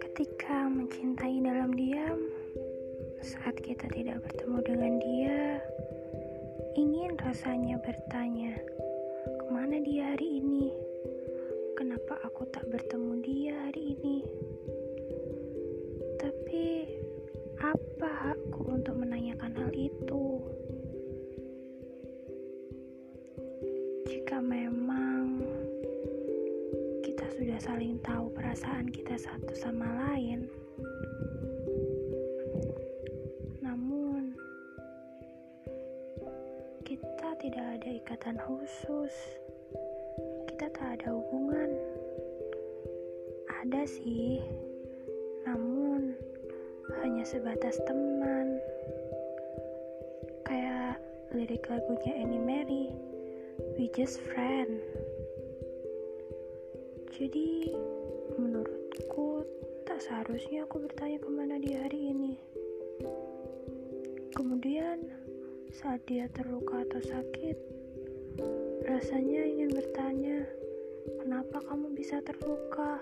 Ketika mencintai dalam diam, saat kita tidak bertemu dengan dia, ingin rasanya bertanya, ke mana dia hari ini? Kenapa aku tak bertemu dia hari ini? Tapi, apa Jika memang kita sudah saling tahu perasaan kita satu sama lain, namun kita tidak ada ikatan khusus, kita tak ada hubungan. Ada sih, namun hanya sebatas teman. Kayak lirik lagunya Annie Mary, We Just Friend. Jadi, menurutku tak seharusnya aku bertanya ke mana dia hari ini. Kemudian, saat dia terluka atau sakit, rasanya ingin bertanya, kenapa kamu bisa terluka?